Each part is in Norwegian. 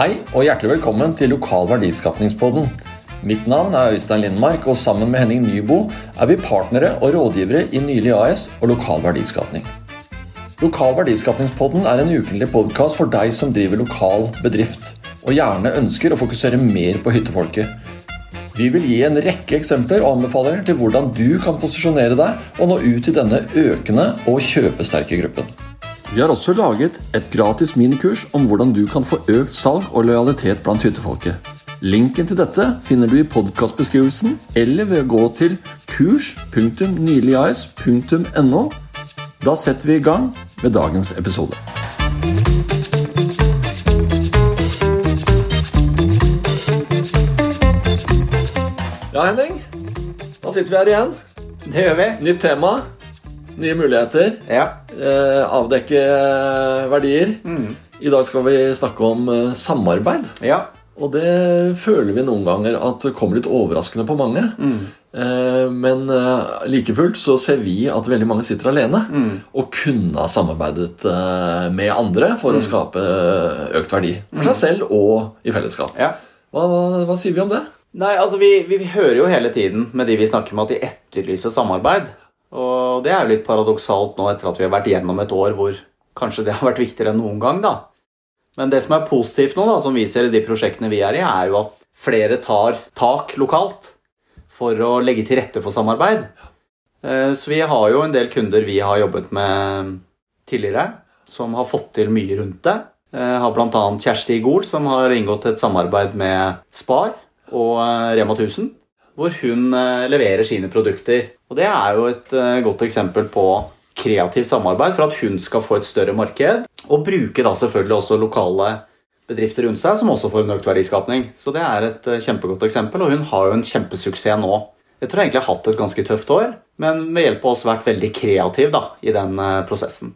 Hei og hjertelig velkommen til Lokal verdiskapningspodden. Mitt navn er Øystein Lindmark, og sammen med Henning Nybo er vi partnere og rådgivere i Nylig AS og Lokal verdiskapning. Lokal verdiskapningspodden er en ukentlig podkast for deg som driver lokal bedrift, og gjerne ønsker å fokusere mer på hyttefolket. Vi vil gi en rekke eksempler og anbefalinger til hvordan du kan posisjonere deg og nå ut til denne økende og kjøpesterke gruppen. Vi har også laget et gratis minikurs om hvordan du kan få økt salg og lojalitet blant hyttefolket. Linken til dette finner du i podkastbeskrivelsen eller ved å gå til kurs.nyligas.no. Da setter vi i gang med dagens episode. Ja, Henning. Da sitter vi her igjen. Det gjør vi. Nytt tema. Nye muligheter. Ja. Eh, avdekke verdier. I dag skal vi snakke om eh, samarbeid. ja. Og det føler vi noen ganger at kommer litt overraskende på mange. Eh, men eh, like fullt så ser vi at veldig mange sitter alene og kunne ha samarbeidet eh, med andre for å skape eh, økt verdi for seg selv og i fellesskap. ja. Hva, hva, hva sier vi om det? Nei, altså vi, vi, vi hører jo hele tiden med de vi snakker med, at de etterlyser samarbeid. Og det er jo litt paradoksalt nå etter at vi har vært gjennom et år hvor kanskje det har vært viktigere enn noen gang, da. Men det som er positivt nå, da, som vi ser i de prosjektene vi er i, er jo at flere tar tak lokalt for å legge til rette for samarbeid. Eh, Så vi har jo en del kunder vi har jobbet med tidligere, som har fått til mye rundt det. Jeg Har bl.a. Kjersti Gol, som har inngått et samarbeid med Spar og eh, Rema 1000, hvor hun eh, leverer sine produkter. Og det er jo et eh, godt eksempel på kreativt samarbeid for at hun skal få et større marked, og bruke da selvfølgelig også lokale bedrifter rundt seg, som også får en økt verdiskapning. Så det er et eh, kjempegodt eksempel, og hun har jo en kjempesuksess nå. Jeg tror egentlig har hatt et ganske tøft år, men ved hjelp av oss vært veldig kreativ da, i den prosessen.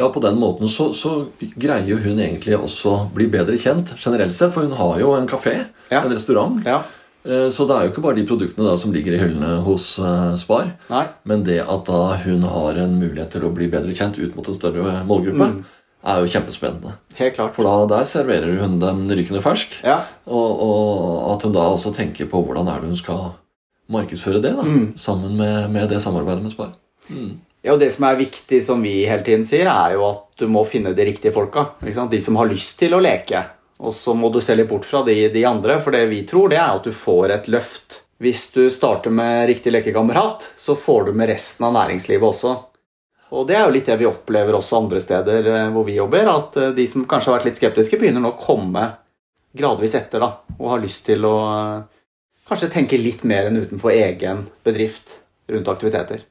Ja, på den måten så, så greier hun egentlig også bli bedre kjent generelt sett, for hun har jo en kafé, Ja. en restaurant. Ja, Så det er jo ikke bare de produktene som ligger i hyllene hos eh, Spar, nei, men det at da hun har en mulighet til å bli bedre kjent ut mot en større målgruppe, er jo kjempespennende. helt klart. For da der serverer hun den rykende fersk, Ja, og, og at hun da også tenker på hvordan er det hun skal markedsføre det, da, Mm. sammen med, med det samarbeidet med Spar. Mm. Ja, og Det som er viktig, som vi hele tiden sier, er jo at du må finne de riktige folka. De som har lyst til å leke. Og så må du se litt bort fra de, de andre, for det vi tror, det er at du får et løft. Hvis du starter med riktig lekekamerat, så får du med resten av næringslivet også. Og det er jo litt det vi opplever også andre steder eh, hvor vi jobber, at eh, de som kanskje har vært litt skeptiske, begynner nå å komme gradvis etter, da, og har lyst til å eh, kanskje tenke litt mer enn utenfor egen bedrift rundt aktiviteter.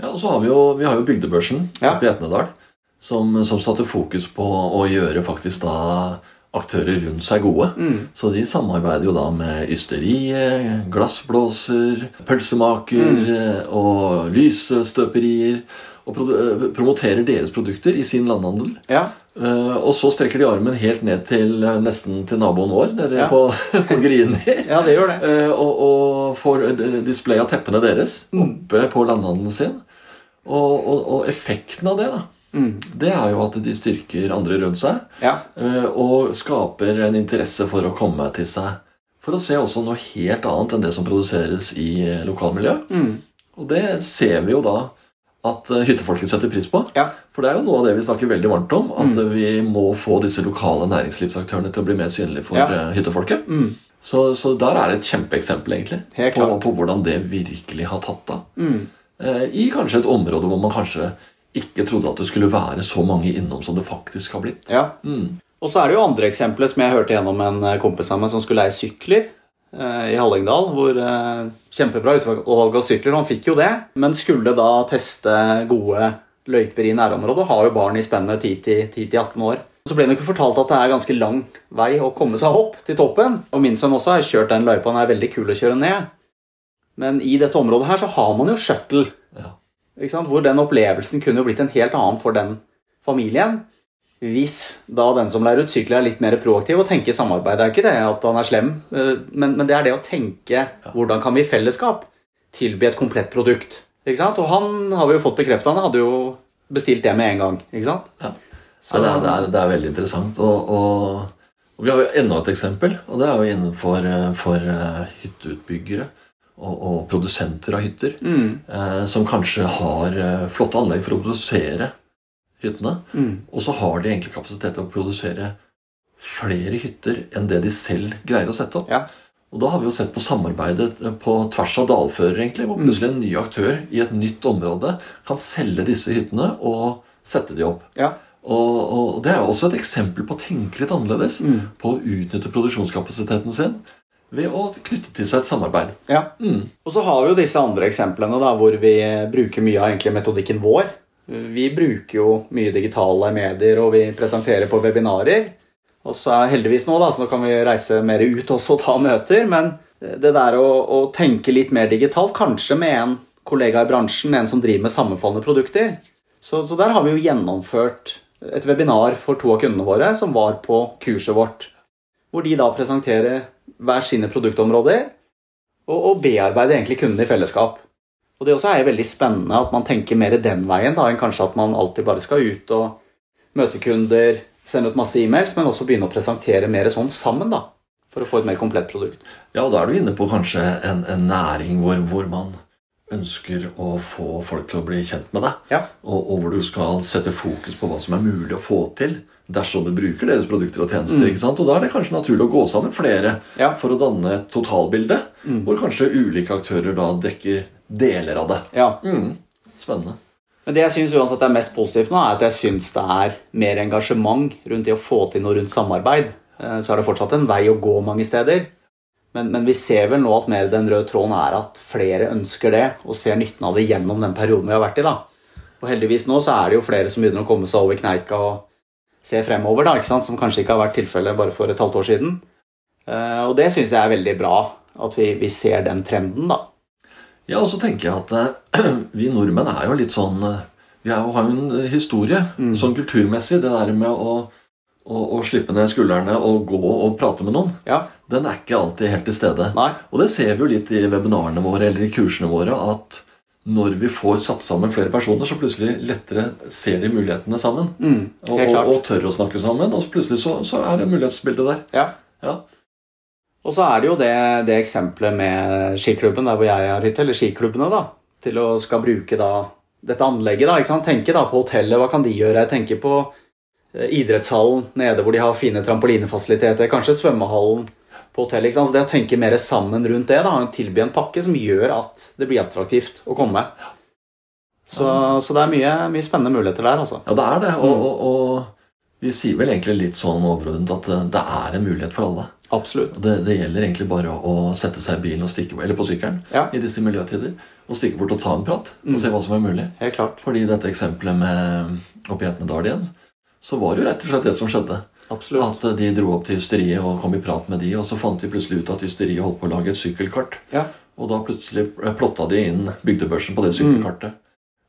Ja, og så har vi jo, vi har jo Bygdebørsen Ja. i Etnedal, som, som satte fokus på å gjøre faktisk da aktører rundt seg gode. Mm. Så de samarbeider jo da med ysteriet, glassblåser, pølsemaker mm. og lysstøperier. Og eh, promoterer deres produkter i sin landhandel. Ja, Uh, Og så strekker de armen helt ned til eh, nesten til naboen vår, nede Ja. på, på Grini. ja det gjør det. Uh, og, og får eh, display av teppene deres Mm. oppe på landhandelen sin. Og, og, og effekten av det, da, Mm. det er jo at de styrker andre rundt seg. Ja. eh, Og skaper en interesse for å komme til seg. For å se også noe helt annet enn det som produseres i eh, lokalmiljøet. Mm. Og det ser vi jo da at eh, hyttefolket setter pris på. Ja. For det er jo noe av det vi snakker veldig varmt om. At Mm. vi må få disse lokale næringslivsaktørene til å bli mer synlige for Ja. hyttefolket. Mm. Så, så der er det et kjempeeksempel egentlig på, på hvordan det virkelig har tatt av. Mm. Eh, I kanskje et område hvor man kanskje ikke trodde at det skulle være så mange innom som det faktisk har blitt. Ja. Mm. Og så er det jo andre eksempler som jeg hørte gjennom en eh, kompis av meg som skulle leie sykler eh, i Hallingdal. Hvor eh, Kjempebra utvalg av sykler, han fikk jo det. Men skulle da teste gode løyper i nærområdet, og har jo barn i spennet 10-18 år. Så ble det ikke fortalt at det er ganske lang vei å komme seg opp til toppen. Og min sønn også har kjørt den løypa, den er veldig kul å kjøre ned. Men i dette området her så har man jo shuttle. Ja. Hvor den opplevelsen kunne jo blitt en helt annen for den familien. Hvis da den som lærer ut sykkel er litt mer proaktiv og tenker samarbeid. Det er ikke det at han er slem, eh, men, men det er det å tenke hvordan kan vi i fellesskap tilby et komplett produkt. Og han har vi jo fått bekrefta, han hadde jo bestilt det med en gang. Ikke sant? Ja. Så det, er, det, er, det er veldig interessant. Og, og, Og Vi har jo enda et eksempel, og det er jo innenfor eh, for uh, hytteutbyggere og, og produsenter av hytter. Mm. Eh, som kanskje har eh, flotte anlegg for å produsere hyttene. Mm. Og så har de egentlig kapasitet til å produsere flere hytter enn det de selv greier å sette opp. Ja. Og da har vi jo sett på samarbeidet på tvers av dalfører, egentlig, hvor plutselig en ny aktør i et nytt område kan selge disse hyttene og sette de opp. Ja. Og, og det er også et eksempel på å tenke litt annerledes. Mm. På å utnytte produksjonskapasiteten sin ved å knytte til seg et samarbeid. ja. Mm. Og så har vi jo disse andre eksemplene da, hvor vi bruker mye av metodikken vår. Vi bruker jo mye digitale medier, og vi presenterer på webinarer. Og så er heldigvis nå, da, så nå kan vi reise mer ut også og ta møter. Men det der å, å tenke litt mer digitalt, kanskje med en kollega i bransjen, en som driver med sammenfallende produkter. Så, så der har vi jo gjennomført et webinar for to av kundene våre som var på kurset vårt. Hvor de da presenterer hver sine produktområder og, og bearbeider egentlig kundene i fellesskap. Og Det også er jo veldig spennende at man tenker mer den veien da, enn kanskje at man alltid bare skal ut og møte kunder, sende ut masse e-mails, men også begynne å presentere mer sånn sammen. da, For å få et mer komplett produkt. Ja, og da er du inne på kanskje en, en næring hvor, hvor man ønsker å få folk til å bli kjent med deg. Ja. Og, og hvor du skal sette fokus på hva som er mulig å få til dersom du bruker deres produkter og tjenester. ikke sant? Og da er det kanskje naturlig å gå sammen flere Ja. for å danne et totalbilde, Mm. hvor kanskje ulike aktører da dekker deler av det. Ja. Mm. Spennende. Men det jeg synes uansett er mest positivt nå, er at jeg syns det er mer engasjement rundt det å få til noe rundt samarbeid. Eh, Så er det fortsatt en vei å gå mange steder. Men, men vi ser vel nå at mer den røde tråden er at flere ønsker det, og ser nytten av det gjennom den perioden vi har vært i. da. Og heldigvis nå så er det jo flere som begynner å komme seg over kneika og se fremover, da, ikke sant? som kanskje ikke har vært tilfellet bare for et halvt år siden. Eh, Og det syns jeg er veldig bra, at vi, vi ser den trenden, da. Ja, og så tenker jeg at eh, vi nordmenn er jo litt sånn eh, Vi jo, har jo en historie Mm. sånn kulturmessig. Det der med å, å, å slippe ned skuldrene og gå og prate med noen, Ja, den er ikke alltid helt til stede. nei, Og det ser vi jo litt i webinarene våre eller i kursene våre, at når vi får satt sammen flere personer, så plutselig lettere ser de mulighetene sammen. mm, Og, og, tør å snakke sammen, og så plutselig så, så er det mulighetsbildet der. Ja. Ja. Og så er det jo det, det eksempelet med skiklubben der hvor jeg har hytte, eller skiklubbene, da, til å skal bruke da dette anlegget. da, ikke sant? Tenke da på hotellet, hva kan de gjøre? Jeg tenker på eh, idrettshallen nede hvor de har fine trampolinefasiliteter, kanskje svømmehallen på hotellet. Så det å tenke mer sammen rundt det, da, tilby en pakke som gjør at det blir attraktivt å komme. Så, så det er mye, mye spennende muligheter der, altså. Ja, det er det. Og, Mm. og, og vi sier vel egentlig litt sånn overordnet at eh, det er en mulighet for alle. Absolutt. Det, det gjelder egentlig bare å, å sette seg i bilen og stikke, eller på sykkelen Ja, i disse miljøtider og stikke bort og ta en prat Mm. og se hva som er mulig. helt klart. Fordi dette eksempelet med oppe i Etnedal igjen, så var det jo rett og slett det som skjedde. Absolutt. At eh, de dro opp til hysteriet og kom i prat med de, og så fant de plutselig ut at hysteriet holdt på å lage et sykkelkart. Ja. Og da plutselig plotta de inn bygdebørsen på det sykkelkartet.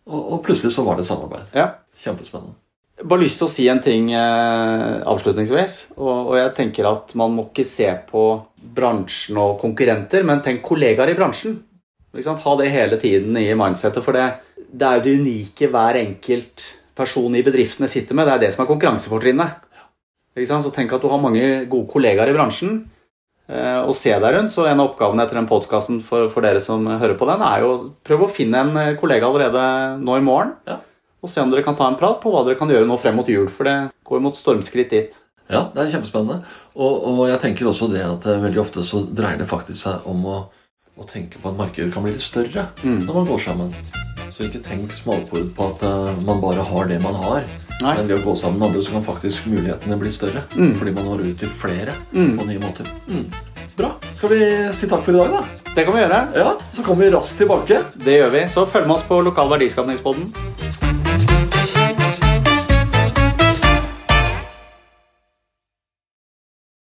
Og, og plutselig så var det samarbeid. Ja. Kjempespennende. bare lyst til å si en ting eh, avslutningsvis. Og, og jeg tenker at man må ikke se på bransjen og konkurrenter, men tenk kollegaer i bransjen. Ha det hele tiden i mindsettet, for det, det er jo det unike hver enkelt person i bedriftene sitter med. Det er det som er konkurransefortrinnet. Så tenk at du har mange gode kollegaer i bransjen. eh, Og se deg rundt. Så en av oppgavene etter den podkasten for, for dere som hører på den, er jo prøve å finne en eh, kollega allerede nå i morgen Ja. og se om dere kan ta en prat på hva dere kan gjøre nå frem mot jul, for det går mot stormskritt dit. Ja, det er kjempespennende. Og, og jeg tenker også det at eh, veldig ofte så dreier det faktisk seg om å, å tenke på at markedet kan bli litt større Mm. når man går sammen. Så ikke tenk smalpord på at eh, man bare har det man har. Nei. Men ved å gå sammen med andre så kan faktisk mulighetene bli større. Mm. Fordi man når ut til flere Mm. på nye måter. Mm. Bra. Skal vi si takk for i dag, da? Det kan vi gjøre. Ja, Så kommer vi raskt tilbake. Det gjør vi. Så følg med oss på Lokal verdiskapningspodden.